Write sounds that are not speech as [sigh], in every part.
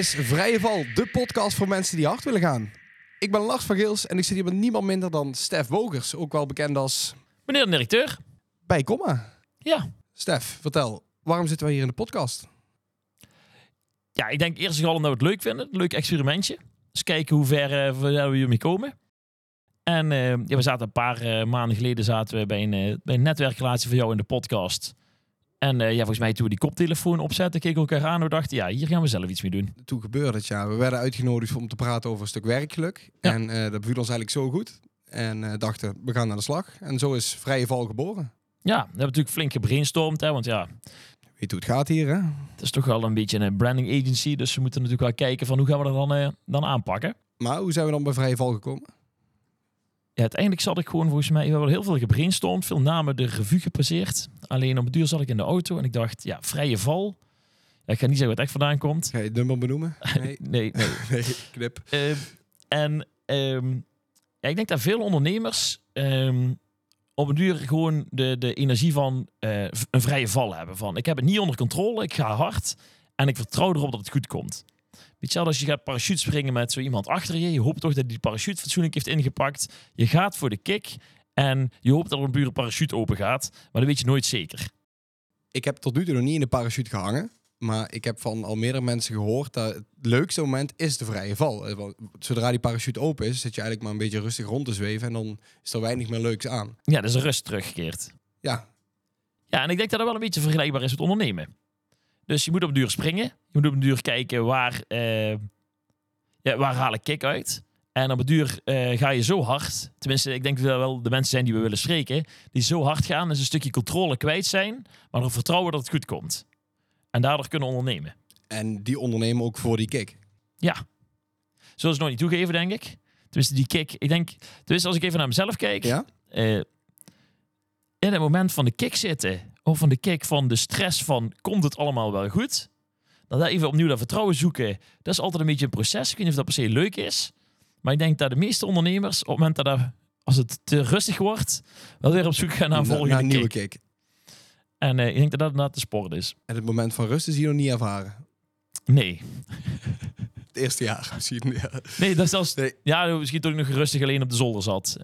is Vrije Val, de podcast voor mensen die hard willen gaan. Ik ben Lars van Geels en ik zit hier met niemand minder dan Stef Bogers, ook wel bekend als Meneer de directeur. Bij Komma. Ja. Stef, vertel, waarom zitten wij hier in de podcast? Ja, ik denk eerst en vooral omdat we het leuk vinden. Een leuk experimentje. Dus kijken hoe ver eh, we hiermee komen. En eh, ja, we zaten een paar eh, maanden geleden zaten we bij een, bij een netwerkrelatie van jou in de podcast. En eh, ja, volgens mij toen we die koptelefoon opzetten, keken we elkaar aan en dachten, ja, hier gaan we zelf iets mee doen. Toen gebeurde het, ja. We werden uitgenodigd om te praten over een stuk werkgeluk. Ja. En eh, dat beviel ons eigenlijk zo goed. En eh, dachten, we gaan aan de slag. En zo is Vrije Val geboren. Ja, we hebben natuurlijk flink gebrainstormd, hè, want ja, Weet hoe het gaat hier, hè? het is toch wel een beetje een branding agency. Dus we moeten natuurlijk wel kijken van hoe gaan we dat dan, dan aanpakken. Maar hoe zijn we dan bij Vrije Val gekomen? Ja, uiteindelijk zat ik gewoon volgens mij, we hebben heel veel gebrainstormd, veel namen de revue gepasseerd. Alleen op het duur zat ik in de auto en ik dacht, ja, vrije val. Ja, ik ga niet zeggen wat echt vandaan komt. Ga je het nummer benoemen? [laughs] Nee, Nee, nee. [laughs] nee knip. Ehm, en ehm, ja, ik denk dat veel ondernemers ehm, op een duur gewoon de, de energie van eh, een vrije val hebben. Van ik heb het niet onder controle, ik ga hard en ik vertrouw erop dat het goed komt. Weet je wel, als je gaat parachute springen met zo iemand achter je, je hoopt toch dat die parachute fatsoenlijk heeft ingepakt. Je gaat voor de kick en je hoopt dat er een buren parachute open gaat, maar dat weet je nooit zeker. Ik heb tot nu toe nog niet in de parachute gehangen. Maar ik heb van al meerdere mensen gehoord dat het leukste moment is de vrije val. Eh, want Zodra die parachute open is, zit je eigenlijk maar een beetje rustig rond te zweven. En dan is er weinig meer leuks aan. Ja, dus rust teruggekeerd. Ja, Ja, en ik denk dat dat wel een beetje vergelijkbaar is met ondernemen. Dus je moet op duur springen. Je moet op een duur kijken waar, eh, ja, waar haal ik kick uit. En op een duur eh, ga je zo hard. Tenminste, ik denk dat wel de mensen zijn die we willen spreken. Die zo hard gaan, dus een stukje controle kwijt zijn. Maar er vertrouwen dat het goed komt. En daardoor kunnen ondernemen. en die ondernemen ook voor die kick. Ja. Zullen ze nooit niet toegeven, denk ik. Tenminste, die kick. Ik denk, tenminste, als ik even naar mezelf kijk. Ja? eh, in het moment van de kick zitten, of van de kick van de stress van komt het allemaal wel goed, dan daar even opnieuw dat vertrouwen zoeken, dat is altijd een beetje een proces. Ik weet niet of dat per se leuk is, maar ik denk dat de meeste ondernemers op het moment dat er, als het te rustig wordt, wel weer op zoek gaan naar volgende na een nieuwe kick. kick. En eh, ik denk dat dat inderdaad de sport is. En het moment van rust is hier nog niet ervaren. Nee. Het eerste jaar misschien. Ja. Nee, dat is zelfs... Nee. Ja, misschien toen ik nog rustig alleen op de zolder zat.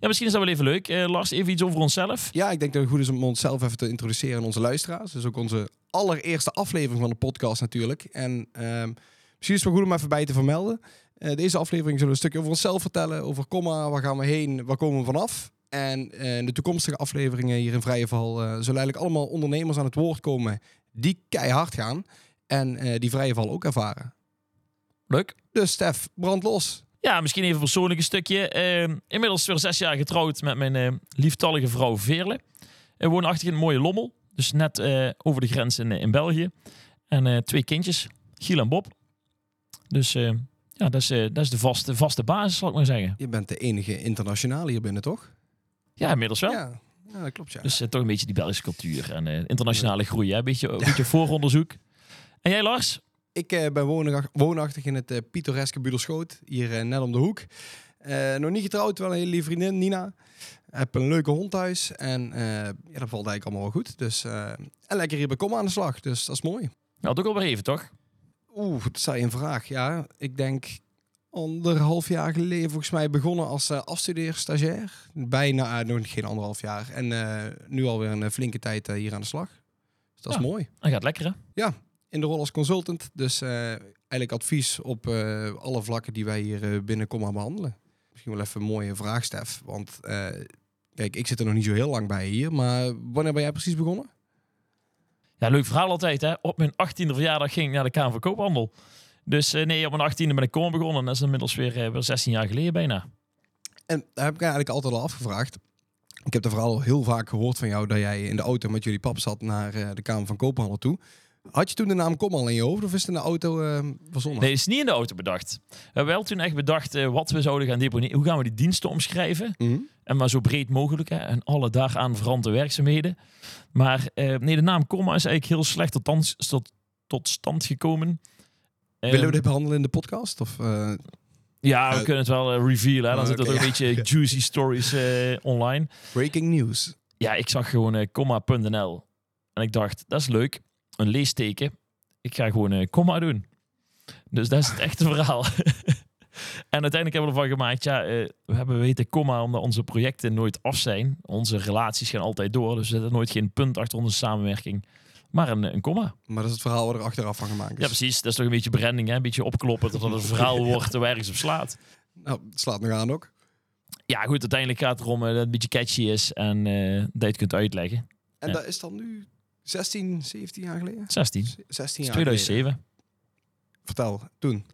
Ja, misschien is dat wel even leuk. Eh, Lars, even iets over onszelf. ja, ik denk dat het goed is om onszelf even te introduceren aan onze luisteraars. Dus ook onze allereerste aflevering van de podcast natuurlijk. En ehm, misschien is het wel goed om even bij te vermelden. Eh, deze aflevering zullen we een stukje over onszelf vertellen. Over komma, waar gaan we heen, waar komen we vanaf. En eh, de toekomstige afleveringen hier in Vrije Val zullen eigenlijk allemaal ondernemers aan het woord komen die keihard gaan. En die Vrije Val ook ervaren. Leuk. Dus Stef, brand los. Ja, misschien even een persoonlijk stukje. Eh, inmiddels weer zes jaar getrouwd met mijn eh, lieftallige vrouw Veerle. We woonachtig in een mooie Lommel. Dus net eh, over de grens in, eh, in België. En eh, twee kindjes, Giel en Bob. Dus eh, ja, dat is, eh, dat is de vaste, vaste basis, zal ik maar zeggen. Je bent de enige internationale hier binnen, toch? Ja, inmiddels wel. Ja, ja dat klopt ja. Dus eh, toch een beetje die Belgische cultuur en eh, internationale groei. Hè? Beetje, een beetje [laughs] vooronderzoek. En jij, Lars? Ik eh, ben woonach- woonachtig in het eh, pittoreske Buderschoot, hier eh, net om de hoek. Eh, nog niet getrouwd, wel een hele lieve vriendin, Nina. Heb een leuke hond thuis en ja, dat valt eigenlijk allemaal wel goed. Dus, eh, en lekker hier bij Kom aan de slag, dus dat is mooi. Nou, toch alweer even, toch? Oeh, dat zei een vraag. Ja, ik denk anderhalf jaar geleden volgens mij begonnen als uh, afstudeerstagiair. Bijna, nog geen anderhalf jaar. En nu alweer een flinke tijd hier aan de slag. Dus dat is Ja. mooi. Dan gaat lekker, hè? In de rol als consultant. Dus eh, eigenlijk advies op eh, alle vlakken die wij hier eh, binnen Comma behandelen. Misschien wel even een mooie vraag, Stef. Want kijk, ik zit er nog niet zo heel lang bij hier. Maar wanneer ben jij precies begonnen? Ja, leuk verhaal altijd, hè? Op mijn 18e verjaardag ging ik naar de Kamer van Koophandel. Dus nee, op mijn 18e ben ik kom begonnen. Dat is inmiddels weer, eh, weer 16 jaar geleden bijna. En daar heb ik eigenlijk altijd al afgevraagd. Ik heb de verhaal al heel vaak gehoord van jou dat jij in de auto met jullie pap zat naar de Kamer van Koophandel toe. Had je toen de naam Kom al in je hoofd of is het in de auto eh verzonnen? Nee, het is niet in de auto bedacht. We hebben wel toen echt bedacht eh, wat we zouden gaan deponeren. Hoe gaan we die diensten omschrijven? Mhm. En maar zo breed mogelijk. Hè? En alle daaraan verwante werkzaamheden. Maar eh, nee, de naam Comma is eigenlijk heel slecht tot, tans- tot, tot stand gekomen. Willen we Ehm, dit behandelen in de podcast? Of, eh, Ja, we kunnen het wel revealen. Hè? Dan oh, zitten er oké, een beetje juicy stories online. breaking news. Ja, ik zag gewoon comma.nl. En ik dacht, dat is leuk. Een leesteken. Ik ga gewoon eh, comma doen. Dus dat is het echte verhaal. [laughs] en uiteindelijk hebben we ervan gemaakt, ja, eh, we hebben weten komma omdat onze projecten nooit af zijn. Onze relaties gaan altijd door, dus er zit nooit geen punt achter onze samenwerking. Maar een, een komma. Maar dat is het verhaal wat er achteraf van gemaakt is. Ja, precies. Dat is toch een beetje branding, hè? Een beetje opkloppen tot het een verhaal [laughs] wordt waar ergens op slaat. Nou, het slaat nog aan ook. Ja, goed, uiteindelijk gaat het erom eh, dat het een beetje catchy is en dat je het kunt uitleggen. En Ja. dat is dan nu 16, 17 jaar geleden? 16. 16 Dat jaar is geleden. 2007. Vertel, toen.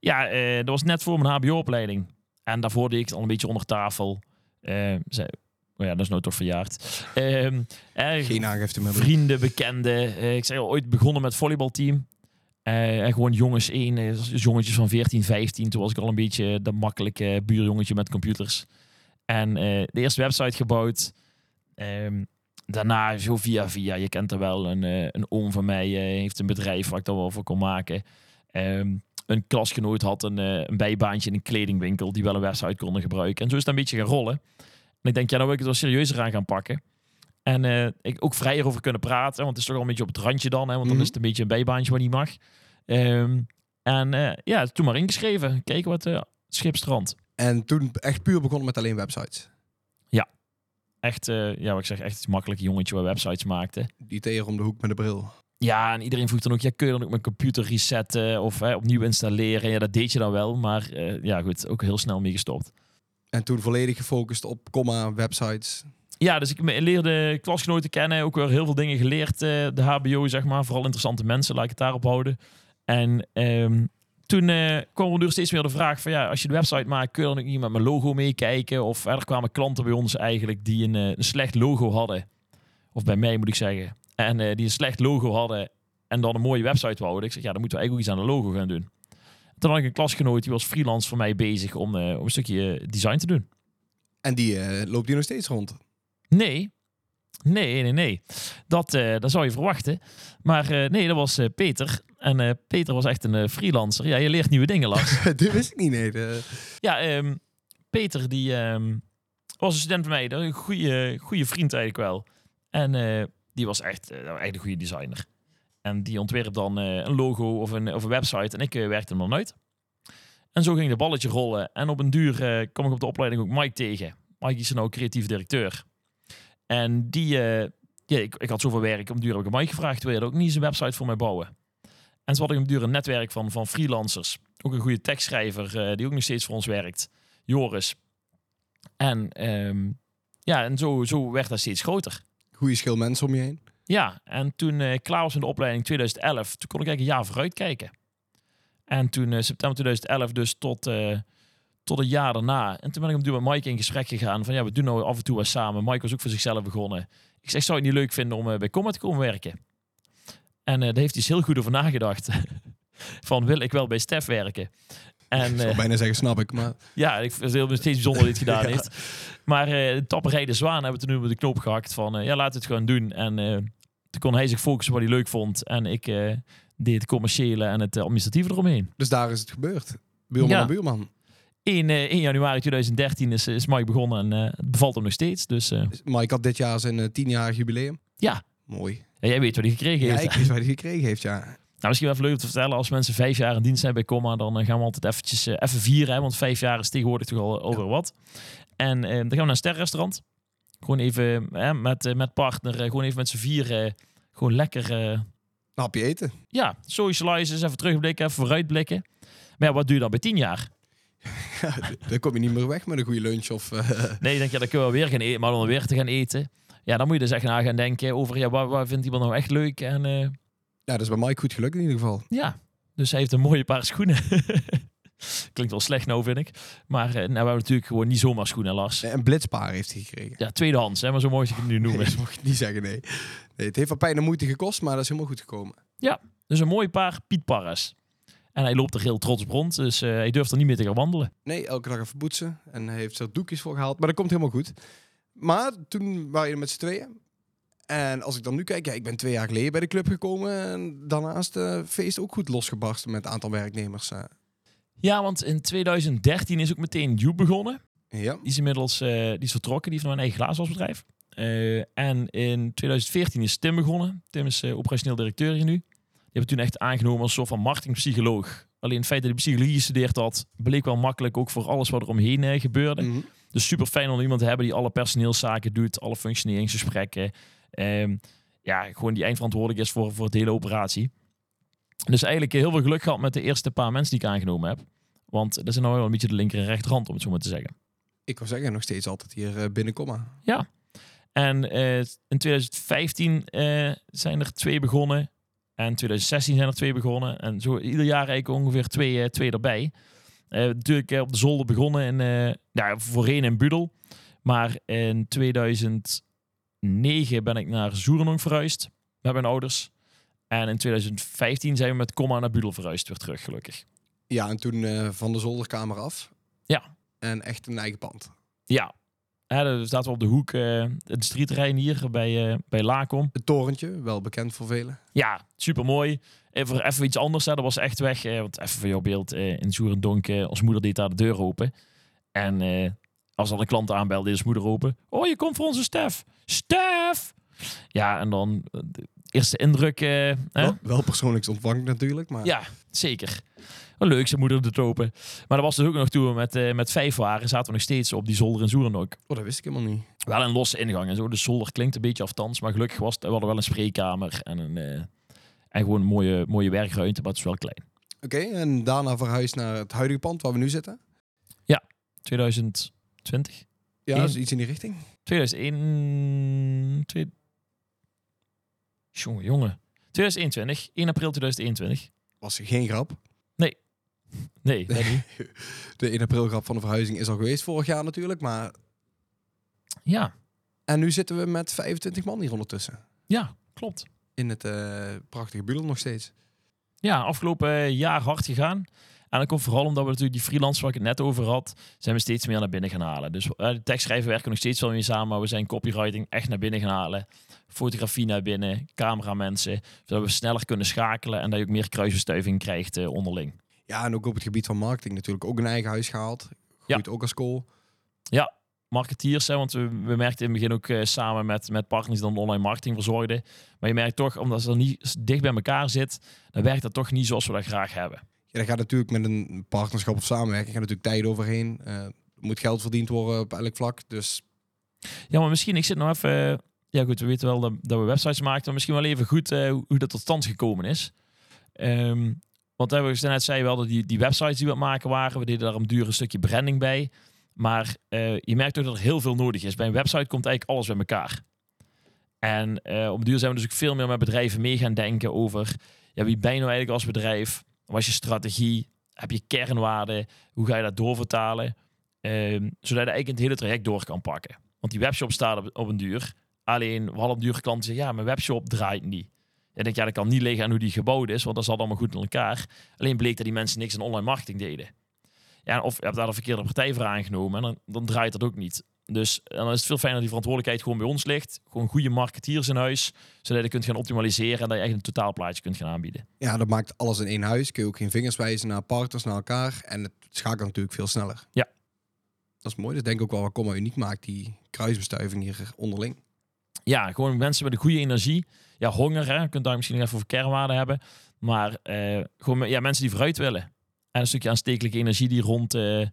Ja, eh, dat was net voor mijn HBO-opleiding. En daarvoor deed ik het al een beetje onder tafel. Zei, oh ja, dat is nou toch verjaard. Ehm, eh, Geen aangifte meer vrienden, bekenden. Ik zei al, ooit begonnen met volleybalteam. En gewoon jongens één, jongetjes van 14, 15. Toen was ik al een beetje dat makkelijke buurjongetje met computers. En de eerste website gebouwd. Ehm, daarna zo via via, je kent er wel, een, eh, een oom van mij eh, heeft een bedrijf waar ik dat wel voor kon maken. Ehm, een klasgenoot had een, eh, een bijbaantje in een kledingwinkel die wel een website konden gebruiken. En zo is het een beetje gaan rollen. En ik denk, ja, nou wil ik het wel serieuzer aan gaan pakken. En ik ook vrijer over kunnen praten, want het is toch wel een beetje op het randje dan, hè, want dan Mhm. is het een beetje een bijbaantje waar niet mag. Ehm, en ja, toen maar ingeschreven. Kijken wat uh, schipstrand. En toen echt puur begonnen met alleen websites. Echt, eh, ja, wat ik zeg, echt het makkelijke jongetje waar websites maakte. Die teer om de hoek met de bril. Ja, en iedereen vroeg dan ook, ja, kun je dan ook mijn computer resetten of hè, opnieuw installeren? Ja, dat deed je dan wel, maar eh, ja, goed, ook heel snel mee gestopt. En toen volledig gefocust op comma, websites. Ja, dus ik leerde klasgenoten kennen, ook weer heel veel dingen geleerd, eh, de HBO, zeg maar. Vooral interessante mensen, laat ik het daarop houden. En ehm, toen eh, kwam er dus steeds meer de vraag van, ja, als je de website maakt, kun je dan ook niet met mijn logo meekijken? Of eh, er kwamen klanten bij ons eigenlijk die een, eh, een slecht logo hadden. Of bij mij moet ik zeggen. En die een slecht logo hadden en dan een mooie website wouden. Ik zeg, ja, dan moeten we eigenlijk ook iets aan de logo gaan doen. Toen had ik een klasgenoot, die was freelance voor mij bezig om, om een stukje design te doen. En die loopt hier nog steeds rond. Nee. Nee, nee, nee. Dat, eh, dat zou je verwachten. Maar eh, nee, dat was eh, Peter. En Peter was echt een freelancer. Ja, je leert nieuwe dingen, Lars. [laughs] Dit wist ik niet, nee. De- ja, ehm, Peter die ehm, was een student van mij. Een goede, goede vriend eigenlijk wel. En die was echt, eh, echt een goede designer. En die ontwerpt dan een logo of een, of een website. En ik werkte hem dan uit. En zo ging de balletje rollen. En op een duur kwam ik op de opleiding ook Mike tegen. Mike is nou creatief directeur. En die, eh, ja, ik, ik had zoveel werk. Een duur heb ik Mike gevraagd, wil je ook niet eens een website voor mij bouwen? En zo had ik een duur een netwerk van, van freelancers. Ook een goede tekstschrijver eh, die ook nog steeds voor ons werkt. Joris. En ehm, ja, en zo, zo werd dat steeds groter. Goeie schil mensen om je heen. Ja, en toen eh, ik klaar was in de opleiding 2011, toen kon ik eigenlijk een jaar vooruit kijken. En toen eh, september 2011 dus tot, eh, tot een jaar daarna. En toen ben ik op met Mike in gesprek gegaan van ja, we doen nou af en toe wat samen. Mike was ook voor zichzelf begonnen. Ik zeg, zou je het niet leuk vinden om eh, bij Comet te komen werken? En eh daar heeft hij dus heel goed over nagedacht. [laughs] van wil ik wel bij Stef werken? En, ik zou eh, bijna zeggen, snap ik. Maar ja, ik vind het heel steeds bijzonder dat hij het gedaan [laughs] Ja. heeft. Maar eh de tapperij de Zwaan hebben we toen nu op de knoop gehakt van... ja, laat het gewoon doen. En eh, toen kon hij zich focussen wat hij leuk vond. En ik eh, deed het commerciële en het administratieve eromheen. dus daar is het gebeurd. Buurman Ja. en buurman. 1, eh 1 januari 2013 is, is Mike begonnen en eh, het bevalt hem nog steeds. Dus eh, Mike had dit jaar zijn tienjarig jubileum. Ja. Mooi. ja, jij weet wat hij gekregen Ja, heeft. ik wist waar hij gekregen heeft, ja. Nou, misschien wel even leuk om te vertellen. Als mensen vijf jaar in dienst zijn bij Comma, dan gaan we altijd eventjes even vieren. Hè, want vijf jaar is tegenwoordig toch al over wat. En dan gaan we naar een sterrenrestaurant. Gewoon even met, met partner, gewoon even met z'n vieren. gewoon lekker, Een hapje eten. ja, socializen, eens even terugblikken, even vooruitblikken. Maar ja, wat doe je dan bij tien jaar? [laughs] Ja, dan kom je niet meer weg met een goede lunch. Of, eh, Nee, je denkt, ja, dan kunnen we weer gaan eten, maar dan weer te gaan eten. Ja, dan moet je dus echt na gaan denken over, ja, waar, waar vindt iemand nou echt leuk? En eh, ja, dat is bij Mike goed gelukt in ieder geval. Ja, dus hij heeft een mooie paar schoenen. [laughs] Klinkt wel slecht nou, vind ik. Maar eh, nou, we hebben natuurlijk gewoon niet zomaar schoenen, Lars. Een blitzpaar heeft hij gekregen. Ja, tweedehands, hè, maar zo mooi ik het nu noemen. [laughs] Nee, dat mag je niet zeggen, nee. nee. Het heeft wel pijn en moeite gekost, maar dat is helemaal goed gekomen. Dus een mooi paar Piet Parras. En hij loopt er heel trots op rond, dus eh, hij durft er niet meer te gaan wandelen. Nee, elke dag even poetsen. En hij heeft er doekjes voor gehaald. Maar dat komt helemaal goed. Maar toen waren je er met z'n tweeën. En als ik dan nu kijk, ja, ik ben twee jaar geleden bij de club gekomen. En daarnaast uh, feest ook goed losgebarsten met een aantal werknemers. eh. Ja, want in 2013 is ook meteen Joep begonnen. Ja, Die is inmiddels die is vertrokken, die heeft nog een eigen glazenwasbedrijf. Eh en in 2014 is Tim begonnen. Tim is operationeel directeur hier nu. Hebben toen echt aangenomen als een soort van marketingpsycholoog. Alleen het feit dat hij psychologie gestudeerd had, bleek wel makkelijk ook voor alles wat er omheen eh, gebeurde. Mhm. Dus super fijn om iemand te hebben die alle personeelszaken doet, alle functioneringsgesprekken. Ehm, ja, gewoon die eindverantwoordelijk is voor, voor de hele operatie. Dus eigenlijk heel veel geluk gehad met de eerste paar mensen die ik aangenomen heb. Want dat is nou wel een beetje de linker en rechterhand, om het zo maar te zeggen. Ik wil zeggen, nog steeds altijd hier eh, binnen komma. En eh, in 2015 eh, zijn er twee begonnen. En in 2016 zijn er twee begonnen. En zo ieder jaar eigenlijk ongeveer twee, eh, twee erbij. Eh, natuurlijk eh, op de zolder begonnen in, nou, voorheen in Budel. Maar in 2009 ben ik naar Zoerenong verhuisd met mijn ouders. En in 2015 zijn we met Comma naar Budel verhuisd weer terug, gelukkig. Ja, en toen van de zolderkamer af. Ja. En echt een eigen pand. Ja, ja daar zaten we op de hoek, uh, het streeterrein hier bij, uh, bij Lacom. Het torentje, wel bekend voor velen. Ja, super mooi. Even, even iets anders, hè. dat was echt weg. Eh, want even voor jouw beeld, in Soerendonk, eh, ons moeder deed daar de deur open. En als dan een klant aanbelde, zijn moeder open. Oh, je komt voor onze Stef. Stef! Ja, en dan eerste indruk. eh, hè? Wel, wel persoonlijks ontvangt natuurlijk, maar Ja, zeker. Wel leuk, zijn moeder de open. Maar dat was dus ook nog toen we met, eh, met vijf waren, zaten we nog steeds op die zolder in Soerendonk. oh, dat wist ik helemaal niet. Wel een losse ingang en zo. De zolder klinkt een beetje aftans, maar gelukkig was het, we hadden wel een spreekkamer en een eh, en gewoon een mooie, mooie werkruimte, maar het is wel klein. Oké, en daarna verhuisd naar het huidige pand waar we nu zitten. 2020, Ja, Eén- dat is iets in die richting. 2001, twee... jongen, jongen, 2021, 1 april 2021. Was geen grap. Nee, [laughs] dat niet. [laughs] De 1 april grap van de verhuizing is al geweest vorig jaar natuurlijk. Maar... Ja, En nu zitten we met 25 man hier ondertussen. ja, klopt. In het eh, prachtige Budel nog steeds. Ja, afgelopen jaar hard gegaan. En dat komt vooral omdat we natuurlijk die freelancers waar ik het net over had, zijn we steeds meer naar binnen gaan halen. Dus eh, de tekstschrijven werken nog steeds wel mee samen, maar we zijn copywriting echt naar binnen gaan halen. Fotografie naar binnen, cameramensen, zodat we sneller kunnen schakelen en dat je ook meer kruisbestuiving krijgt eh, onderling. Ja, en ook op het gebied van marketing natuurlijk ook een eigen huis gehaald. Groeit ook als school. Marketeers, hè, want we, we merkten in het begin ook eh, samen met, met partners die dan online marketing verzorgden. Maar je merkt toch, omdat ze er niet dicht bij elkaar zit, dan werkt dat toch niet zoals we dat graag hebben. Ja, daar gaat natuurlijk met een partnerschap of samenwerking gaat natuurlijk tijd overheen. Eh, er moet geld verdiend worden op elk vlak. Dus Ja, maar misschien, ik zit nog even... eh, Ja goed, we weten wel dat, we websites maken, maar misschien wel even goed eh, hoe, dat tot stand gekomen is. Ehm, want hebben we net zei wel dat die, die websites die we aan het maken waren, we deden daar een duur een stukje branding bij. Maar je merkt ook dat er heel veel nodig is. Bij een website komt eigenlijk alles bij elkaar. En eh, op duur zijn we dus ook veel meer met bedrijven mee gaan denken over ja, wie ben je nou eigenlijk als bedrijf? Wat je strategie? Heb je kernwaarden? Hoe ga je dat doorvertalen? Ehm, zodat je eigenlijk het hele traject door kan pakken. Want die webshop staat op, een duur. Alleen, we hadden op duur klanten zeggen, ja, mijn webshop draait niet. En denk, ja, dat kan niet liggen aan hoe die gebouwd is, want dat zat allemaal goed in elkaar. Alleen bleek dat die mensen niks aan online marketing deden. Ja, of je hebt daar de verkeerde partij voor aangenomen en dan, dan draait dat ook niet. Dus dan is het veel fijner dat die verantwoordelijkheid gewoon bij ons ligt. Gewoon goede marketeers in huis, zodat je kunt gaan optimaliseren en dat je echt een totaalplaatje kunt gaan aanbieden. ja, dat maakt alles in één huis. Kun je ook geen vingers wijzen naar partners, naar elkaar. En het schakelt natuurlijk veel sneller. Ja. Dat is mooi. Dat is denk ik ook wel wat Comma uniek maakt, die kruisbestuiving hier onderling. ja, gewoon mensen met een goede energie. Ja, honger, hè. Je kunt daar misschien nog even over kernwaarden hebben. Maar eh, gewoon ja, mensen die vooruit willen. En een stukje aanstekelijke energie die rond, eh,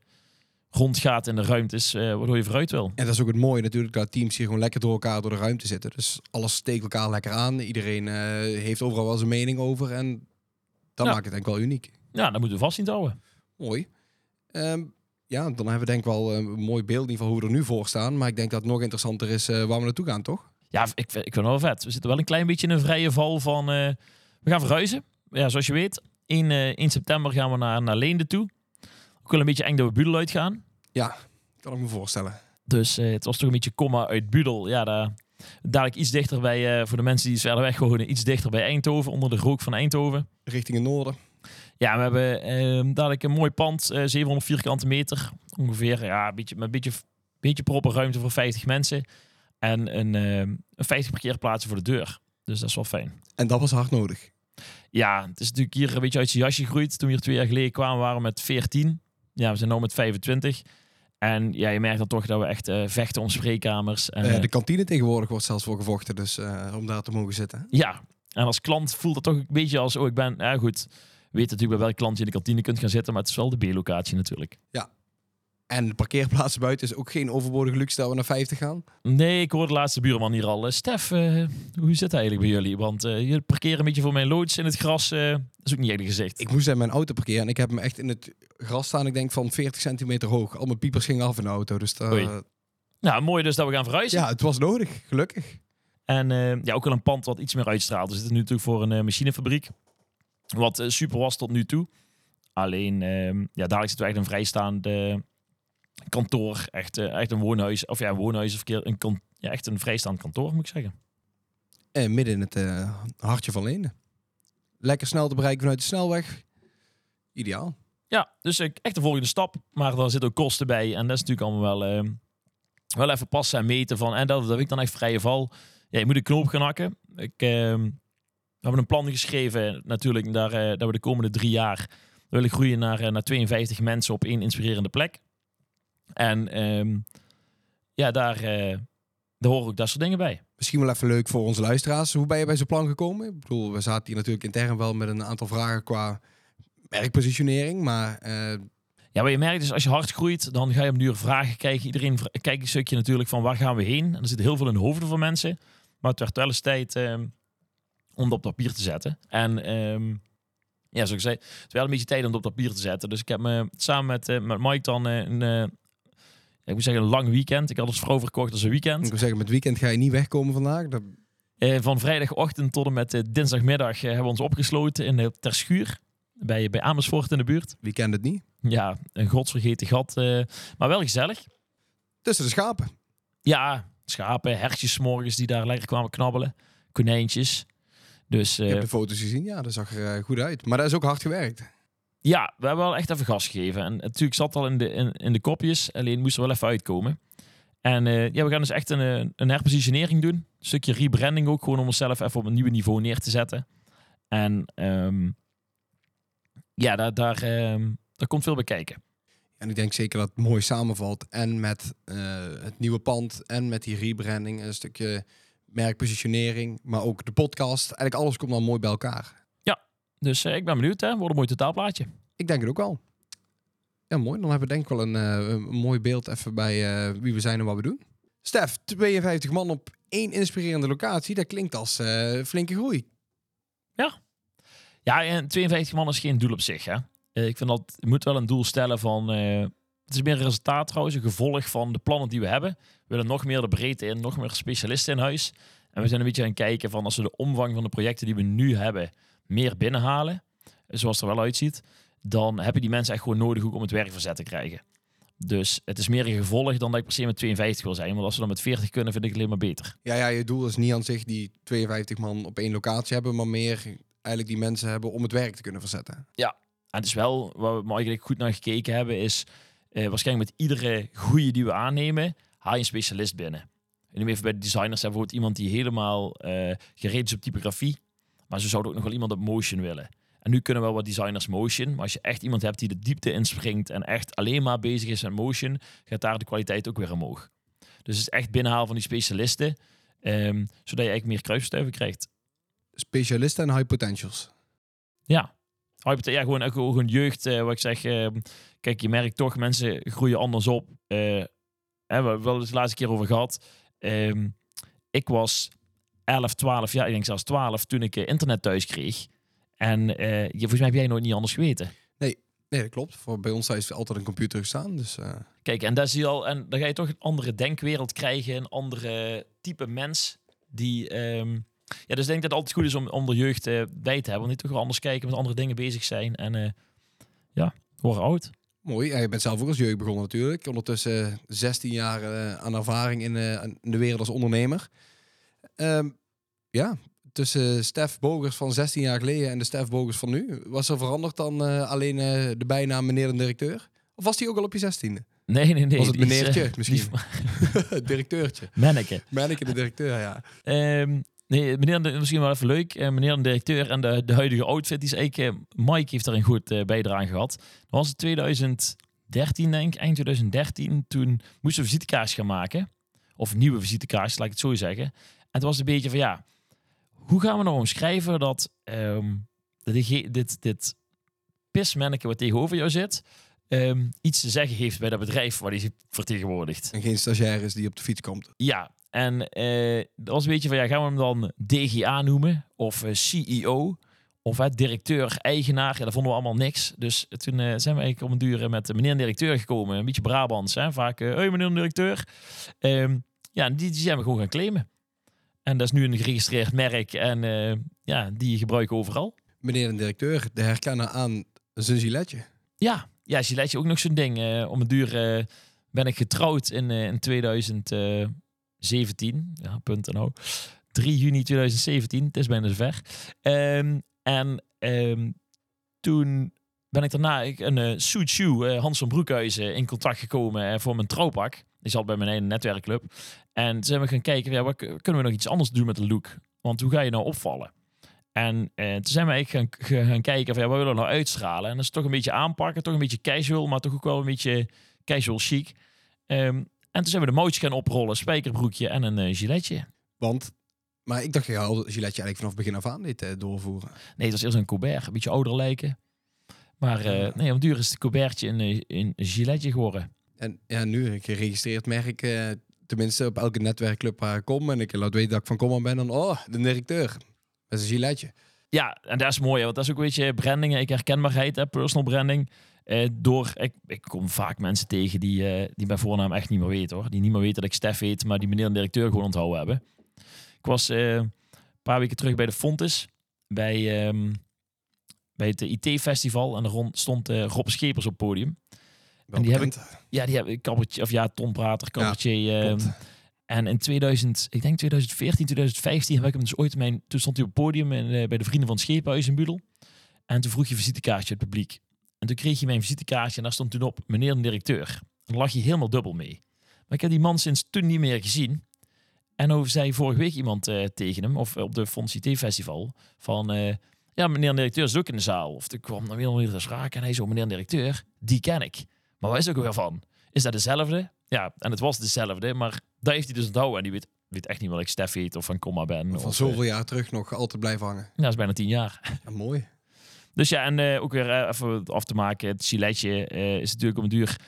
rondgaat in de ruimtes, eh, waardoor je vooruit wil. En dat is ook het mooie natuurlijk, dat teams hier gewoon lekker door elkaar door de ruimte zitten. Dus alles steekt elkaar lekker aan. Iedereen eh, heeft overal wel zijn mening over. En dat Ja. maakt het denk ik wel uniek. Ja, dat moeten we vast niet houden. Mooi. Ehm, ja, dan hebben we denk ik wel eh, een mooi beeld in ieder geval hoe we er nu voor staan. Maar ik denk dat het nog interessanter is waar we naartoe gaan, toch? Ja, ik, vind- ik vind het wel vet. We zitten wel een klein beetje in een vrije val van... we gaan verhuizen. Ja, zoals je weet, 1, eh 1 september gaan we naar, naar Leende toe. Ook wel een beetje eng dat we Budel uitgaan. Kan ik me voorstellen. Dus eh, het was toch een beetje komma uit Budel. Ja, daar, dadelijk iets dichter bij, eh, voor de mensen die verder weg wonen, iets dichter bij Eindhoven, onder de rook van Eindhoven. Richting het noorden. Ja, we hebben eh, dadelijk een mooi pand, eh 700 vierkante meter ongeveer. Ja, een beetje, met een beetje, beetje proper ruimte voor 50 mensen. En een, eh, een 50 parkeerplaatsen voor de deur. Dus dat is wel fijn. En dat was hard nodig. Ja, het is natuurlijk hier een beetje uit zijn jasje gegroeid. Toen we hier twee jaar geleden kwamen, waren we met 14. Ja, we zijn nu met 25. En ja, je merkt dan toch dat we echt eh, vechten om spreekkamers. En, Eh, eh, de kantine tegenwoordig wordt zelfs voor gevochten. Dus om daar te mogen zitten. Ja, En als klant voelt het toch een beetje als, oh ik ben, ja goed, weet natuurlijk bij welk klant je in de kantine kunt gaan zitten, maar het is wel de B-locatie natuurlijk. En de parkeerplaatsen buiten is ook geen overbodige luxe dat we naar 50 gaan. Nee, ik hoorde de laatste buurman hier al. eh, Stef, eh, hoe zit het eigenlijk bij jullie? Want eh je parkeren een beetje voor mijn loods in het gras. eh is ook niet eerlijk gezegd. Ik moest in mijn auto parkeren en ik heb hem echt in het gras staan. Ik denk van 40 centimeter hoog. Al mijn piepers gingen af in de auto. Dus dat-. Nou, mooi dus dat we gaan verhuizen. ja, het was nodig, gelukkig. En ja, ook wel een pand wat iets meer uitstraalt. We zitten nu natuurlijk voor een machinefabriek. Wat super was tot nu toe. Alleen, ehm, ja, dadelijk zitten we echt een vrijstaand eh, kantoor. Echt, eh, echt een woonhuis. Of ja, een woonhuis of keer een kan, ja, echt een vrijstaand kantoor, moet ik zeggen. En midden in het eh, hartje van Leenden. Lekker snel te bereiken vanuit de snelweg. Ideaal. Ja, dus eh, echt de volgende stap. Maar daar zitten ook kosten bij. En dat is natuurlijk allemaal wel, wel even passen en meten van. En dat, dat heb ik dan echt vrije val. Ja, je moet een knoop gaan hakken. Ik, we hebben een plan geschreven natuurlijk daar, eh, dat we de komende drie jaar willen groeien naar, eh, naar 52 mensen op één inspirerende plek. En ehm, ja, daar, eh, daar horen ook dat soort dingen bij. Misschien wel even leuk voor onze luisteraars. Hoe ben je bij zo'n plan gekomen? Ik bedoel, we zaten hier natuurlijk intern wel met een aantal vragen qua merkpositionering. Maar eh, Ja, wat je merkt is als je hard groeit, dan ga je op duur vragen kijken. Iedereen kijkt een stukje natuurlijk van waar gaan we heen. En er zit heel veel in de hoofden van mensen. Maar het werd wel eens tijd ehm, om dat op papier te zetten. En ehm, ja, zoals ik zei, het is wel een beetje tijd om dat op papier te zetten. Dus ik heb me samen met, eh, met Mike dan een, ik moet zeggen, een lang weekend. Ik had het vrouw verkocht als een weekend. ik wil zeggen, met weekend ga je niet wegkomen vandaag. Dat, Eh, van vrijdagochtend tot en met eh, dinsdagmiddag eh, hebben we ons opgesloten in Terschuur. Bij, bij Amersfoort in de buurt. wie kent het niet? Ja, een godsvergeten gat. eh, maar wel gezellig. Tussen de schapen. Ja, schapen, hertjes morgens die daar lekker kwamen knabbelen. Konijntjes. Dus Ik eh, heb de foto's gezien. Ja, dat zag er goed uit. Maar dat is ook hard gewerkt. Ja, we hebben wel echt even gas gegeven. En natuurlijk zat al in de, in, in de kopjes. Alleen moest er wel even uitkomen. En eh, ja, we gaan dus echt een, eh, een herpositionering doen. Een stukje rebranding ook. Gewoon om onszelf even op een nieuw niveau neer te zetten. En ehm, ja, daar, daar, ehm, daar komt veel bij kijken. En ik denk zeker dat het mooi samenvalt. En met eh, het nieuwe pand. En met die rebranding. Een stukje merkpositionering. Maar ook de podcast. Eigenlijk alles komt dan mooi bij elkaar. Dus eh, ik ben benieuwd. Hè? Wordt een mooi totaalplaatje. Ik denk het ook wel. Ja, mooi. Dan hebben we denk ik wel een, eh, een mooi beeld even bij eh, wie we zijn en wat we doen. Stef, 52 man op één inspirerende locatie. Dat klinkt als flinke groei. Ja, en 52 man is geen doel op zich. Hè? Ik vind dat je moet wel een doel stellen van. het is meer een resultaat trouwens, een gevolg van de plannen die we hebben. We willen nog meer de breedte in, nog meer specialisten in huis. En we zijn een beetje aan het kijken van als we de omvang van de projecten die we nu hebben meer binnenhalen, zoals het er wel uitziet, dan heb je die mensen echt gewoon nodig ook om het werk verzet te krijgen. Dus het is meer een gevolg dan dat ik per se met 52 wil zijn. Want als we dan met 40 kunnen, vind ik het alleen maar beter. Ja, ja, je doel is niet aan zich die 52 man op één locatie hebben. Maar meer eigenlijk die mensen hebben om het werk te kunnen verzetten. En het is wel, waar we eigenlijk goed naar gekeken hebben, is eh, waarschijnlijk met iedere groei die we aannemen, haal je een specialist binnen. En nu even bij de designers hebben we bijvoorbeeld iemand die helemaal eh gereed is op typografie. Maar ze zouden ook nog wel iemand op motion willen. En nu kunnen wel wat designers motion. Maar als je echt iemand hebt die de diepte inspringt en echt alleen maar bezig is met motion, gaat daar de kwaliteit ook weer omhoog. Dus het is echt binnenhalen van die specialisten, ehm, zodat je eigenlijk meer kruisstuiven krijgt. Specialisten en high potentials. Ja. Ja, gewoon, gewoon gewoon jeugd, eh, wat ik zeg. eh, kijk, je merkt toch, mensen groeien anders op. Eh, hè, we hebben het de laatste keer over gehad. Ehm, ik was 11, 12 jaar, ik denk zelfs 12, toen ik eh, internet thuis kreeg. En eh, je, volgens mij heb jij nooit niet anders geweten. Nee, dat klopt. Voor, bij ons is altijd een computer gestaan. Dus eh, Kijk, en daar zie je al, en dan ga je toch een andere denkwereld krijgen, een andere type mens. Die, ehm, ja, dus ik denk dat het altijd goed is om, om de jeugd eh, bij te hebben. Want niet toch wel anders kijken, met andere dingen bezig zijn. En ja, worden oud. mooi. Ja, je bent zelf ook als jeugd begonnen natuurlijk. Ondertussen eh, 16 jaar aan ervaring in, in de wereld als ondernemer. Ehm, ja, tussen Stef Bogers van 16 jaar geleden en de Stef Bogers van nu. Was er veranderd dan eh, alleen eh, de bijnaam meneer de directeur? Of was die ook al op je 16e? Nee, nee, nee. Was het is, eh, meneertje misschien? [laughs] Directeurtje. Manneke. Manneke de directeur, ja. Ehm, nee, meneer, de- misschien wel even leuk. Meneer de directeur en de, de huidige outfit, die is eigenlijk... Mike heeft daar een goed bijdrage gehad. Dat was het 2013, denk ik. Eind 2013. Toen moesten we visitekaars gaan maken. Of nieuwe visitekaars, laat ik het zo zeggen. En het was een beetje van, ja... hoe gaan we nou omschrijven dat ehm, dit, dit, dit pismanneke wat tegenover jou zit, ehm, iets te zeggen heeft bij dat bedrijf waar hij vertegenwoordigt. En geen stagiaires die op de fiets komt. Ja, en uh, dat was een beetje van, ja, gaan we hem dan DGA noemen? Of uh, CEO? Of uh, directeur, eigenaar? Ja, dat vonden we allemaal niks. Dus toen zijn we eigenlijk om een duur met de meneer directeur gekomen. Een beetje Brabants, hè? Vaak, hé meneer directeur. Um, ja, die, die zijn we gewoon gaan claimen. En dat is nu een geregistreerd merk en ja, die gebruiken overal. Meneer de directeur, de herkennen aan zijn giletje. Ja, ja, giletje ook nog zo'n ding. om een duur ben ik getrouwd in, in 2000... 17. Ja, punt en nou. 3 juni 2017, het is bijna zover. Um, en um, toen ben ik daarna ik, een uh, Hans van Broekhuizen, in contact gekomen voor mijn trouwpak. Die zat bij mijn ene netwerkclub. En toen zijn we gaan kijken, ja, wat, kunnen we nog iets anders doen met de look? Want hoe ga je nou opvallen? En uh, toen zijn we eigenlijk gaan, gaan kijken van ja, wat willen we nou uitstralen? En dat is toch een beetje aanpakken, toch een beetje casual, maar toch ook wel een beetje casual chic. Um, en toen zijn we de mootjes gaan oprollen, spijkerbroekje en een uh, giletje. Want, maar ik dacht je al giletje eigenlijk vanaf begin af aan dit uh, doorvoeren. Nee, het was eerst een Colbert, een beetje ouder lijken. Maar uh, nee, om duur is het Colbertje een, een giletje geworden. En ja, nu een geregistreerd merk, tenminste op elke netwerkclub waar ik kom en ik laat weten dat ik van kom ben, dan oh, de directeur met een giletje. Ja, en dat is mooi, want dat is ook een beetje branding, ik herkenbaarheid, hè, personal branding. Uh, door, ik, ik, kom vaak mensen tegen die, uh, die mijn voornaam echt niet meer weten hoor. Die niet meer weten dat ik Stef heet, maar die meneer de directeur gewoon onthouden hebben. Ik was uh, een paar weken terug bij de Fontes, bij, um, bij het IT-festival. En rond stond Rob Schepers op het podium. Wel en die hebben, ja, die hebben Kabbertje, of ja, Tom Prater, Kabbertje. Ja, um, en in 2000, ik denk 2014, 2015 heb ik hem dus ooit mijn. Toen stond hij op het podium in, bij de Vrienden van het Scheephuis in Budel. En toen vroeg je visitekaartje het publiek. En toen kreeg je mijn visitekaartje en daar stond toen op meneer de directeur. Dan lag je helemaal dubbel mee. Maar ik heb die man sinds toen niet meer gezien. En over zei vorige week iemand uh, tegen hem, of op de Fonds IT Festival, van uh, ja, meneer de directeur is ook in de zaal. Of ik kwam dan weer eens raken en hij zo, meneer de directeur, die ken ik. Maar waar is ook weer van? Is dat dezelfde? Ja, en het was dezelfde, maar daar heeft hij dus onthouden. En die weet, weet echt niet wat ik Stef heet of van Comma ben. Of van of, zoveel uh, jaar terug nog altijd blijven hangen. Ja, dat is bijna tien jaar. [laughs] Ja, mooi. Dus ja, en uh, ook weer uh, even af te maken. Het giletje uh, is natuurlijk om een duur.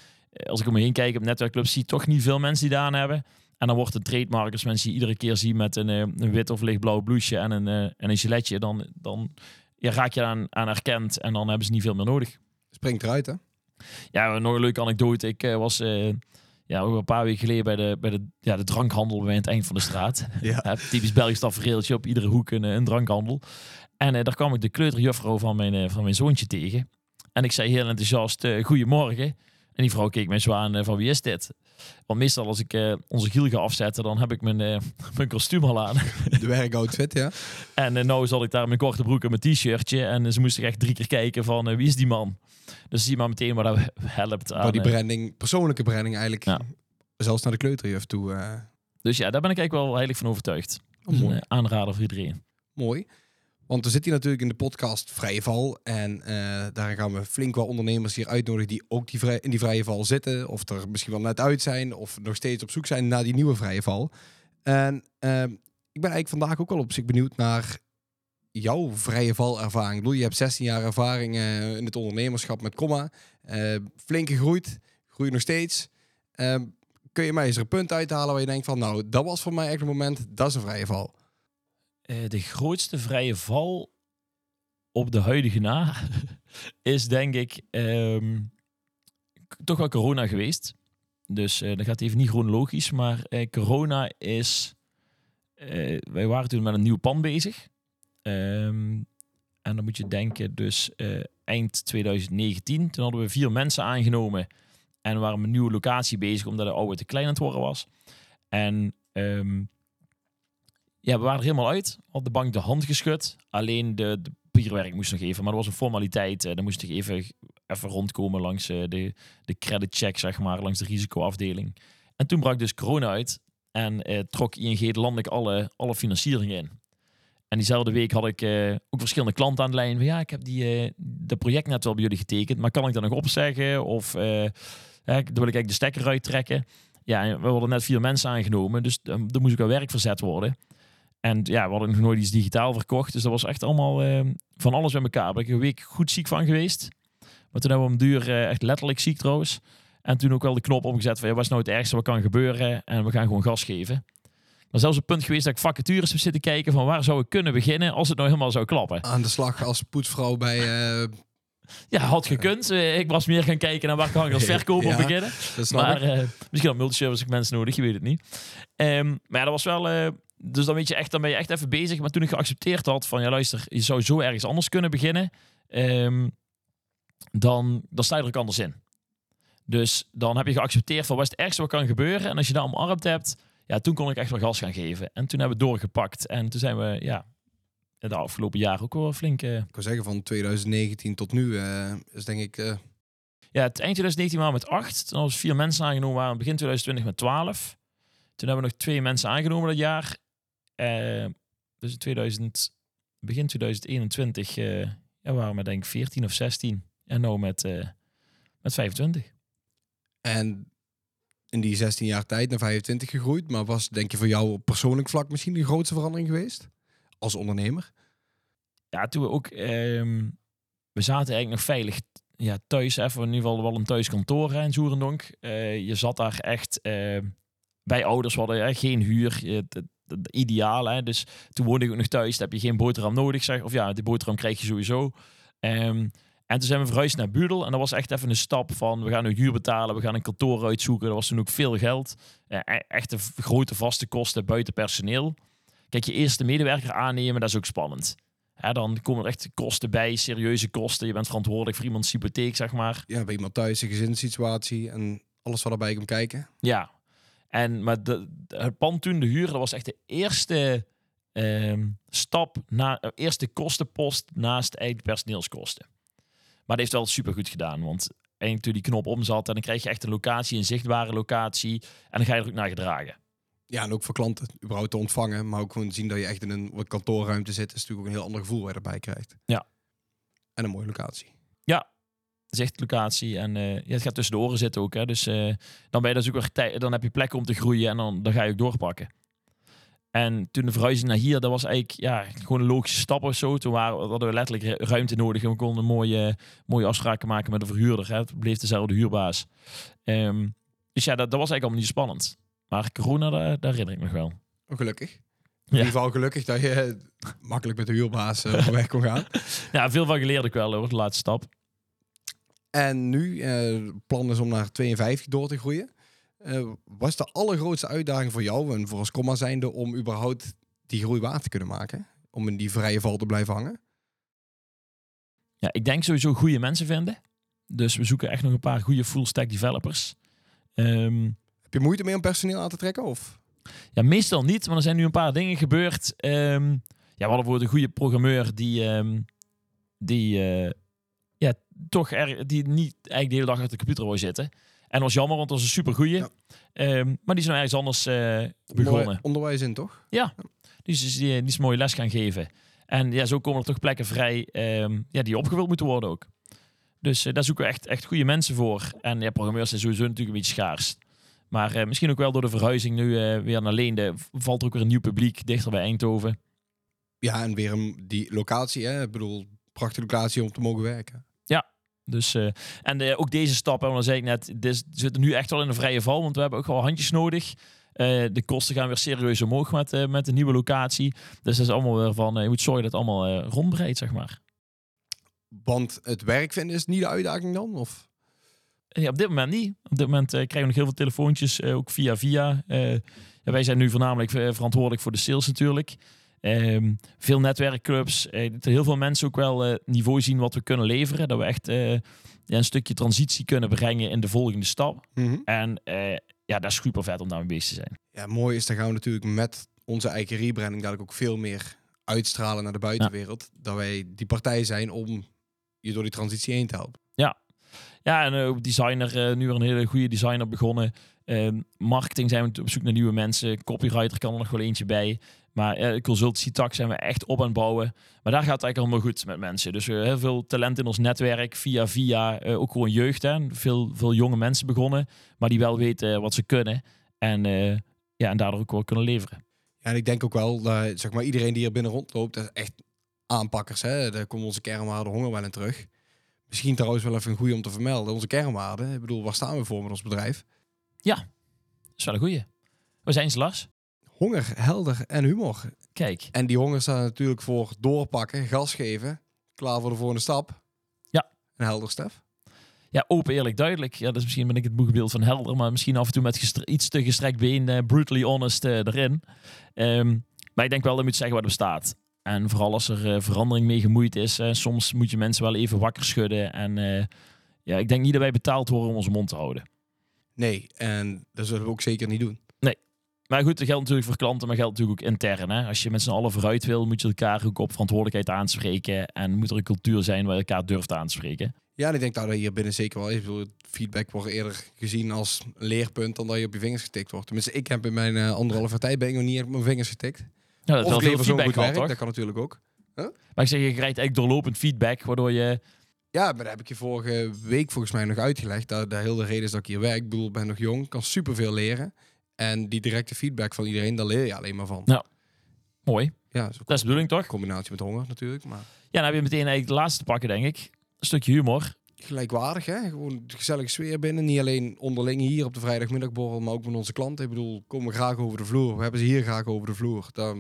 als ik om me heen kijk op netwerkclubs, zie ik toch niet veel mensen die daar aan hebben. En dan wordt het trademark, als mensen die iedere keer zien met een, een wit of lichtblauw blouseje en een, en een giletje, dan, dan ja, raak je aan, aan herkend en dan hebben ze niet veel meer nodig. Springt eruit, hè? Ja, nog een leuke anekdote. Ik was ja, ook een paar weken geleden bij de, bij de, ja, de drankhandel bij het eind van de straat. [laughs] Ja. typisch Belgisch tafereeltje, op iedere hoek een, een drankhandel. En uh, daar kwam ik de kleuterjuffrouw van mijn, van mijn zoontje tegen. En ik zei heel enthousiast, uh, goedemorgen. En die vrouw keek mij zo aan van wie is dit? Want meestal als ik onze giel ga afzetten, dan heb ik mijn, [laughs] mijn kostuum al aan. De werkoutfit, ja. [laughs] en nou zat ik daar in mijn korte broek en mijn t-shirtje. En ze moest echt drie keer kijken van wie is die man? Dus zie maar meteen waar dat [laughs] helpt aan. Maar die branding, persoonlijke branding eigenlijk, ja. zelfs naar de kleuterjuf toe. Dus ja, daar ben ik eigenlijk wel heilig van overtuigd. Oh, dus aanrader voor iedereen. Mooi. Want we zitten hier natuurlijk in de podcast Vrije Val. En uh, daar gaan we flink wel ondernemers hier uitnodigen die ook die vrij, in die Vrije Val zitten. Of er misschien wel net uit zijn. Of nog steeds op zoek zijn naar die nieuwe Vrije Val. En uh, ik ben eigenlijk vandaag ook wel op zich benieuwd naar jouw Vrije Val ervaring. Ik bedoel, je hebt 16 jaar ervaring uh, in het ondernemerschap met Comma. flink gegroeid. Groei nog steeds. Ehm, kun je mij eens er een punt uithalen waar je denkt van... Nou, dat was voor mij echt een moment. Dat is een Vrije Val. Uh, de grootste vrije val op de huidige na [laughs] is denk ik um, toch wel corona geweest. Dus dat gaat even niet chronologisch, maar corona is. wij waren toen met een nieuw pan bezig. Um, en dan moet je denken, dus eind 2019. Toen hadden we vier mensen aangenomen. En we waren met een nieuwe locatie bezig, omdat de oude te klein aan het worden was. En um, ja, we waren er helemaal uit. Had de bank de hand geschud. Alleen de, de papierwerk moest nog even. Maar dat was een formaliteit. Dan moest ik even, even rondkomen langs uh, de, de credit check, zeg maar. Langs de risicoafdeling. En toen brak dus corona uit. En trok ING landelijk alle, alle financiering in. En diezelfde week had ik ook verschillende klanten aan de lijn. Van, ja, ik heb die, de project net wel bij jullie getekend. Maar kan ik dat nog opzeggen? Of dan wil ik eigenlijk de stekker uittrekken. Ja, we hadden net vier mensen aangenomen. Dus er moest ook wel werk verzet worden. En ja, we hadden nog nooit iets digitaal verkocht. Dus dat was echt allemaal eh, van alles bij elkaar. Daar ben ik een week goed ziek van geweest. Maar toen hebben we om duur eh, echt letterlijk ziek trouwens. En toen ook wel de knop omgezet van ja, wat is nou het ergste wat kan gebeuren? En we gaan gewoon gas geven. Maar zelfs een punt geweest dat ik vacatures heb zitten kijken van waar zou ik kunnen beginnen als het nou helemaal zou klappen. Aan de slag als poetsvrouw bij... eh, Ja, had gekund. Eh, ik was meer gaan kijken naar waar kan ik als [laughs] verkoper Ja, beginnen. Maar eh, misschien had multiservice mensen nodig, je weet het niet. Ehm, maar ja, dat was wel... dus dan weet je echt, dan ben je echt even bezig. Maar toen ik geaccepteerd had van, ja luister, je zou zo ergens anders kunnen beginnen. ehm, dan, dan sta je er ook anders in. Dus dan heb je geaccepteerd van wat is het ergste wat kan gebeuren. En als je dat omarmd hebt, ja, toen kon ik echt wel gas gaan geven. En toen hebben we doorgepakt. En toen zijn we, ja, de afgelopen jaren ook wel flink... eh, Ik wil zeggen, van 2019 tot nu eh, is denk ik... eh, Ja, het eind 2019 waren we met acht. Toen was vier mensen aangenomen, waren begin 2020 met 12. Toen hebben we nog twee mensen aangenomen dat jaar. Dus in 2000, begin 2021 eh, ja, waren we denk ik 14 of 16. En nu met, met 25. en in die 16 jaar tijd naar 25 gegroeid. Maar was denk je voor jou op persoonlijk vlak misschien de grootste verandering geweest? Als ondernemer? Ja, toen we ook... ehm, we zaten eigenlijk nog veilig ja, thuis. Even in ieder geval wel een thuiskantoor hè, in Zoerendonk. Eh, je zat daar echt bij ouders. We hadden hè, geen huur. Het ideaal. Hè? Dus toen woonde ik ook nog thuis. Dan heb je geen boterham nodig. Zeg. Of ja, die boterham krijg je sowieso. Ehm, en toen zijn we verhuisd naar Budel. En dat was echt even een stap van... We gaan nu huur betalen. We gaan een kantoor uitzoeken. Dat was toen ook veel geld. E- echt een v- grote vaste kosten buiten personeel. Kijk, je eerste medewerker aannemen, dat is ook spannend. Dan komen er echt kosten bij, serieuze kosten. Je bent verantwoordelijk voor iemands hypotheek, zeg maar. Ja, bij iemand thuis, een gezinssituatie en alles wat erbij komt kijken. Ja. En, maar de, het pand toen, de huur, dat was echt de eerste ehm, stap, na, eerste kostenpost naast eigenlijk personeelskosten. Maar dat heeft wel super goed gedaan, want eigenlijk toen die knop om zat, en dan krijg je echt een locatie, een zichtbare locatie, en dan ga je er ook naar gedragen. Ja, en ook voor klanten überhaupt te ontvangen. Maar ook gewoon zien dat je echt in een wat kantoorruimte zit. is natuurlijk ook een heel ander gevoel waar je erbij krijgt. Ja. En een mooie locatie. zichtlocatie. En eh, ja, het gaat tussen de oren zitten ook. Hè. Dus eh, dan ben je dus ook weer dan heb je plek om te groeien en dan, dan ga je ook doorpakken. En toen de verhuizing naar hier, dat was eigenlijk ja, gewoon een logische stap of zo. Toen waren, hadden we letterlijk ru- ruimte nodig en we konden mooie, mooie afspraken maken met de verhuurder. Hè. Het bleef dezelfde huurbaas. Ehm, dus ja, dat, dat was eigenlijk allemaal niet spannend. Maar corona, daar, daar herinner ik me nog wel. Oh, gelukkig. In ieder geval gelukkig dat je [laughs] makkelijk met de huurbaas eh, overweg kon gaan. [laughs] Ja, veel van geleerd ik wel hoor, de laatste stap. En nu, eh plan is om naar 52 door te groeien. Eh, was de allergrootste uitdaging voor jou en voor als comma zijnde om überhaupt die groei waar te kunnen maken? Om in die vrije val te blijven hangen? Ja, ik denk sowieso goede mensen vinden. Dus we zoeken echt nog een paar goede full stack developers. Ehm, Heb je moeite mee om personeel aan te trekken? Of? Ja, meestal niet, maar er zijn nu een paar dingen gebeurd. Ehm, ja, we hadden bijvoorbeeld een goede programmeur die, ehm, die eh, ja, toch er, die niet eigenlijk de hele dag achter de computer wou zitten. En dat was jammer, want dat was een super goeie. Ja. Ehm, maar die nou ergens anders eh, begonnen. Onderwij- Onderwijs in, toch? Dus die, die, die is mooi les gaan geven. En ja, zo komen er toch plekken vrij ehm, ja, die opgevuld moeten worden ook. Dus eh, daar zoeken we echt, echt goede mensen voor. En ja, programmeurs zijn sowieso natuurlijk een beetje schaars. Maar eh, misschien ook wel door de verhuizing nu weer naar Leende valt er ook weer een nieuw publiek dichter bij Eindhoven. Ja, en weer een, die locatie, hè? Ik bedoel, prachtige locatie om te mogen werken. Dus, eh, en eh, ook deze stap, en dan zei ik net, dit we zitten nu echt wel in een vrije val, want we hebben ook wel handjes nodig. Eh, de kosten gaan weer serieus omhoog met, met de nieuwe locatie. Dus dat is allemaal weer van, je moet zorgen dat het allemaal rondbreidt, zeg maar. Want het werk vinden is niet de uitdaging dan? Of? Ja, op dit moment niet. Op dit moment krijgen we nog heel veel telefoontjes, ook via via. Ja, wij zijn nu voornamelijk verantwoordelijk voor de sales natuurlijk. Ehm, veel netwerkclubs. eh, dat heel veel mensen ook wel eh, niveau zien wat we kunnen leveren. Dat we echt eh, ja, een stukje transitie kunnen brengen in de volgende stap. En eh, ja, dat is super vet om daarmee bezig te zijn. Ja, mooi is, dan gaan we natuurlijk met onze eigen rebranding dadelijk ook veel meer uitstralen naar de buitenwereld. Dat wij die partij zijn om je door die transitie heen te helpen. Ja, en eh, ook designer, nu weer een hele goede designer begonnen. Ehm, marketing zijn we op zoek naar nieuwe mensen. Copywriter kan er nog wel eentje bij. Maar eh consultancy tak zijn we echt op aan het bouwen. Maar daar gaat het eigenlijk allemaal goed met mensen. Dus we hebben heel veel talent in ons netwerk. Via via eh, ook gewoon jeugd. Hè. Veel, veel jonge mensen begonnen. Maar die wel weten wat ze kunnen. En, eh, ja, en daardoor ook wel kunnen leveren. En ik denk ook wel, dat zeg maar, iedereen die hier binnen rondloopt, dat is echt aanpakkers. Hè? Daar komen onze kernwaarden honger wel in terug. Misschien trouwens wel even een goede om te vermelden. Onze kernwaarden, ik bedoel, waar staan we voor met ons bedrijf? Dat is wel een goeie. Waar zijn Lars? Honger, helder en humor. Kijk. En die honger staat natuurlijk voor doorpakken, gas geven, klaar voor de volgende stap. Ja. Een helder, Stef. Ja, open, eerlijk, duidelijk. Ja, dat is misschien ben ik het boegbeeld van helder, maar misschien af en toe met iets te gestrekt been, eh, brutally honest eh, erin. Ehm, maar ik denk wel dat je moet zeggen wat er bestaat. En vooral als er eh, verandering mee gemoeid is, soms moet je mensen wel even wakker schudden. En ja, ik denk niet dat wij betaald worden om onze mond te houden. Nee, en dat zullen we ook zeker niet doen. Maar goed, dat geldt natuurlijk voor klanten, maar geldt natuurlijk ook intern. Hè? Als je met z'n allen vooruit wil, moet je elkaar ook op verantwoordelijkheid aanspreken. En moet er een cultuur zijn waar je elkaar durft aanspreken. Ja, en ik denk dat dat hier binnen zeker wel is. Ik bedoel, feedback wordt eerder gezien als een leerpunt dan dat je op je vingers getikt wordt. Tenminste, ik heb in mijn eh, anderhalve tijd ben ik nog niet op mijn vingers getikt. Ja, dat of ik feedback werk, dat kan natuurlijk ook. Maar ik zeg, je krijgt eigenlijk doorlopend feedback, waardoor je... Ja, maar dat heb ik je vorige week volgens mij nog uitgelegd. Dat de hele reden is dat ik hier werk. Ik bedoel, ik ben nog jong, kan superveel leren. En die directe feedback van iedereen, daar leer je alleen maar van. Ja. Mooi. Ja, dat is ook Dat is de bedoeling, toch? een combinatie met honger natuurlijk. Maar Ja, dan heb je meteen eigenlijk de laatste te pakken, denk ik. Een stukje humor. gelijkwaardig, hè? Gewoon de gezellige sfeer binnen. Niet alleen onderling hier op de vrijdagmiddagborrel, maar ook met onze klanten. Ik bedoel, komen graag over de vloer. We hebben ze hier graag over de vloer. Dat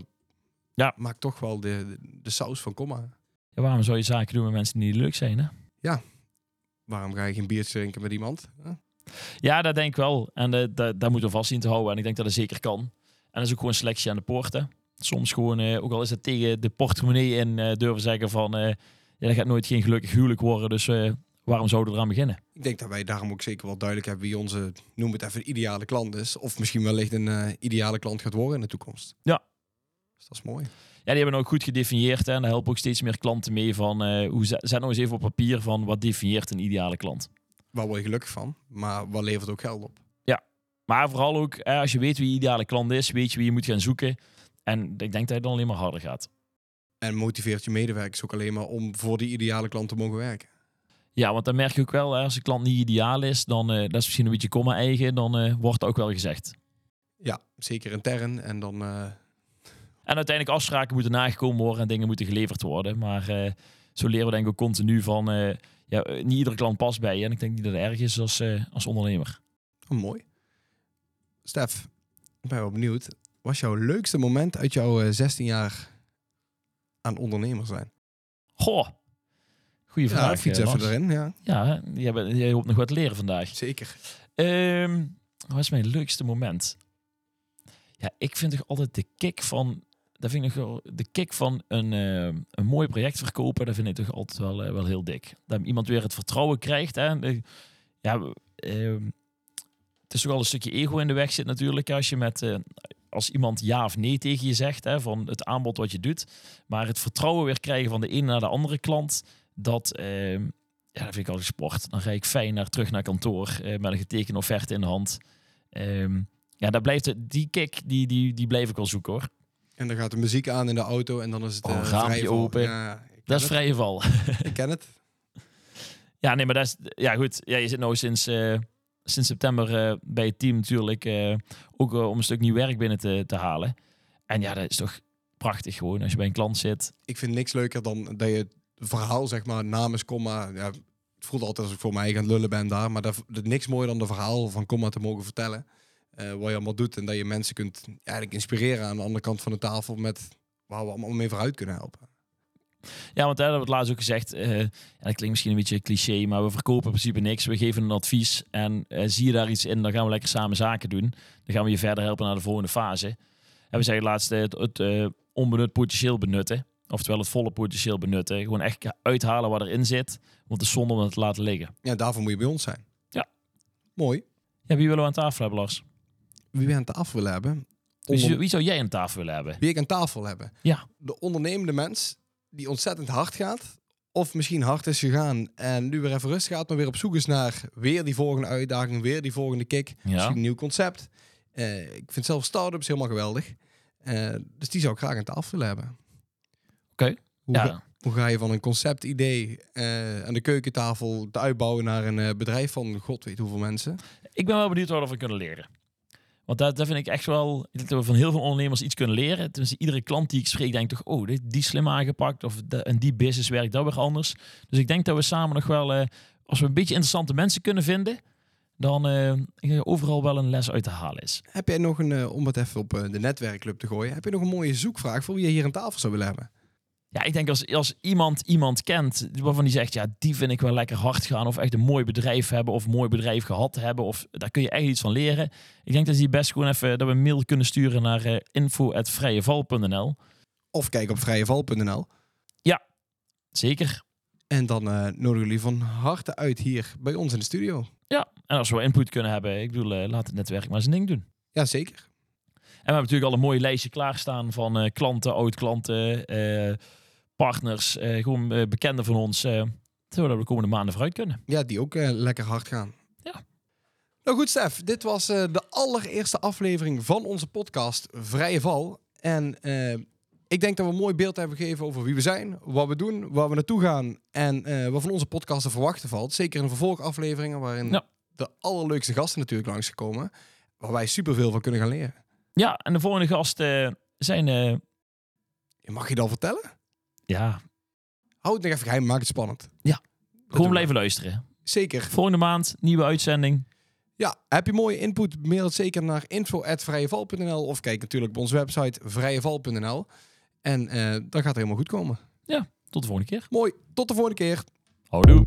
Ja. maakt toch wel de, de, de saus van komma. Ja, waarom zou je zaken doen met mensen die niet leuk zijn, hè? Waarom ga je geen biertje drinken met iemand? hè? Ja, dat denk ik wel. En eh, da- daar moeten we vast zien te houden. En ik denk dat dat zeker kan. En dat is ook gewoon selectie aan de poorten. Soms gewoon, eh, ook al is het tegen de portemonnee in, eh, durven zeggen van... eh ja, dat gaat nooit geen gelukkig huwelijk worden. Dus eh, waarom zouden we eraan beginnen? Ik denk dat wij daarom ook zeker wel duidelijk hebben wie onze, noem het even, ideale klant is. Of misschien wellicht een eh, ideale klant gaat worden in de toekomst. Ja. Dus dat is mooi. Ja, die hebben ook goed gedefinieerd. Hè, en daar helpen ook steeds meer klanten mee van... eh, hoe zet, zet nou eens even op papier van wat definieert een ideale klant. Waar word je gelukkig van, maar wat levert ook geld op. Maar vooral ook, eh, als je weet wie je ideale klant is, weet je wie je moet gaan zoeken. En ik denk dat het dan alleen maar harder gaat. En motiveert je medewerkers ook alleen maar om voor die ideale klant te mogen werken. Ja, want dan merk je ook wel, hè, als een klant niet ideaal is, dan eh, dat is misschien een beetje komma eigen, dan eh, wordt dat ook wel gezegd. Ja, zeker intern. En dan eh, En uiteindelijk afspraken moeten nagekomen worden en dingen moeten geleverd worden. Maar zo leren we denk ik ook continu van, ja, eh, niet iedere klant past bij je. En ik denk niet dat het erg is als, eh, als ondernemer. oh, mooi. Stef, ik ben wel benieuwd. Wat was jouw leukste moment uit jouw eh, 16 jaar aan ondernemer zijn? Goh, goeie vraag. ja, fiets eh, even erin. Ja, Ja, jij, bent- jij hoopt nog wat leren vandaag. zeker. Ehm, wat is mijn leukste moment? Ja, ik vind toch altijd de kick van. Dat vind ik de kick van een, eh, een mooi project verkopen. Dat vind ik toch altijd wel, eh, wel heel dik. Dat iemand weer het vertrouwen krijgt. Hè? Ja, ehm, het is toch wel een stukje ego in de weg zit natuurlijk. Als je met. eh, als iemand ja of nee tegen je zegt, hè, van het aanbod wat je doet. Maar het vertrouwen weer krijgen van de ene naar de andere klant. Dat, ehm, ja, dat vind ik altijd sport. Dan ga ik fijn naar, terug naar kantoor met een getekende offerte in de hand. Ehm, ja, daar blijft die kick, die, die, die blijf ik wel zoeken hoor. En dan gaat de muziek aan in de auto en dan is het Oh, eh, raampje vrije open. Ja, Dat is het. vrije val. [laughs] Ik ken het. ja, nee, maar dat is, ja goed. Ja, je zit nou sinds, eh, sinds september eh, bij het team natuurlijk. eh, ook eh, om een stuk nieuw werk binnen te, te halen. En ja, dat is toch prachtig gewoon als je bij een klant zit. Ik vind niks leuker dan dat je het verhaal, zeg maar, namens komma. Ja, het voelt altijd als ik voor mij eigen aan het lullen ben daar. Maar dat, dat niks mooier dan de verhaal van komma te mogen vertellen. Eh, wat je allemaal doet. En dat je mensen kunt eigenlijk inspireren aan de andere kant van de tafel met waar we allemaal mee vooruit kunnen helpen. Ja, want dat hebben we laatst ook gezegd. ja, dat klinkt misschien een beetje cliché, maar we verkopen in principe niks. We geven een advies en eh, zie je daar iets in, dan gaan we lekker samen zaken doen. Dan gaan we je verder helpen naar de volgende fase. En we zeggen laatst het, het onbenut potentieel benutten. Oftewel het volle potentieel benutten. Gewoon echt uithalen wat erin zit. Want het is zonde om het te laten liggen. Ja, daarvoor moet je bij ons zijn. Ja. Mooi. Ja, wie willen we aan tafel hebben, Lars? Wie we aan tafel willen hebben. Wie, Onder- zou- wie zou jij aan tafel willen hebben? Wie ik aan tafel hebben. Ja. De ondernemende mens die ontzettend hard gaat. Of misschien hard is gegaan en nu weer even rustig gaat, maar weer op zoek is naar weer die volgende uitdaging, weer die volgende kick. Misschien een nieuw concept. Eh, ik vind zelf start-ups helemaal geweldig. Eh, dus die zou ik graag aan tafel willen hebben. Oké. Hoe, ga, Ja. hoe ga je van een conceptidee eh aan de keukentafel te uitbouwen naar een bedrijf van god weet hoeveel mensen? Ik ben wel benieuwd wat we kunnen leren. Want daar, vind ik echt wel... Dat we van heel veel ondernemers iets kunnen leren. Tenminste, iedere klant die ik spreek denkt toch... Oh, dit, die slim aangepakt. Of de, die business werkt dat weer anders. Dus ik denk dat we samen nog wel... eh, als we een beetje interessante mensen kunnen vinden... Dan dat overal wel een les uit te halen is. Heb jij nog een, eh, om het even op de netwerkclub te gooien, heb je nog een mooie zoekvraag voor wie je hier aan tafel zou willen hebben? Ja, ik denk als, als iemand iemand kent waarvan die zegt, ja, die vind ik wel lekker hard gaan. Of echt een mooi bedrijf hebben of een mooi bedrijf gehad hebben. Of daar kun je echt iets van leren. Ik denk dat die best gewoon even dat we een mail kunnen sturen naar eh info.vrijeval.nl. Of kijk op vrijeval.nl. Zeker. En dan eh nodigen jullie van harte uit hier bij ons in de studio. Ja, en als we input kunnen hebben, ik bedoel, eh, laat het netwerk maar zijn ding doen. Ja, zeker. En we hebben natuurlijk al een mooi lijstje klaarstaan van klanten, oud-klanten, partners, eh, gewoon eh, bekenden van ons. eh zodat we de komende maanden vooruit kunnen. Ja, die ook eh, lekker hard gaan. Ja. Nou goed, Stef. Dit was eh, de allereerste aflevering van onze podcast Vrije Val. En eh, ik denk dat we een mooi beeld hebben gegeven over wie we zijn, wat we doen, waar we naartoe gaan en eh, wat van onze podcast te verwachten valt. Zeker in de vervolgafleveringen waarin Ja. de allerleukste gasten natuurlijk langsgekomen. Waar wij superveel van kunnen gaan leren. Ja, en de volgende gasten zijn, eh, Mag je dat vertellen? Ja, Houd het nog even geheim, maak het spannend. Ja. Gewoon blijven luisteren. Zeker. Volgende maand, nieuwe uitzending. Ja, heb je mooie input, mail het zeker naar info.vrijeval.nl of kijk natuurlijk op onze website vrijeval.nl. En eh, dan gaat het helemaal goed komen. Tot de volgende keer. Mooi, tot de volgende keer. Houdoe.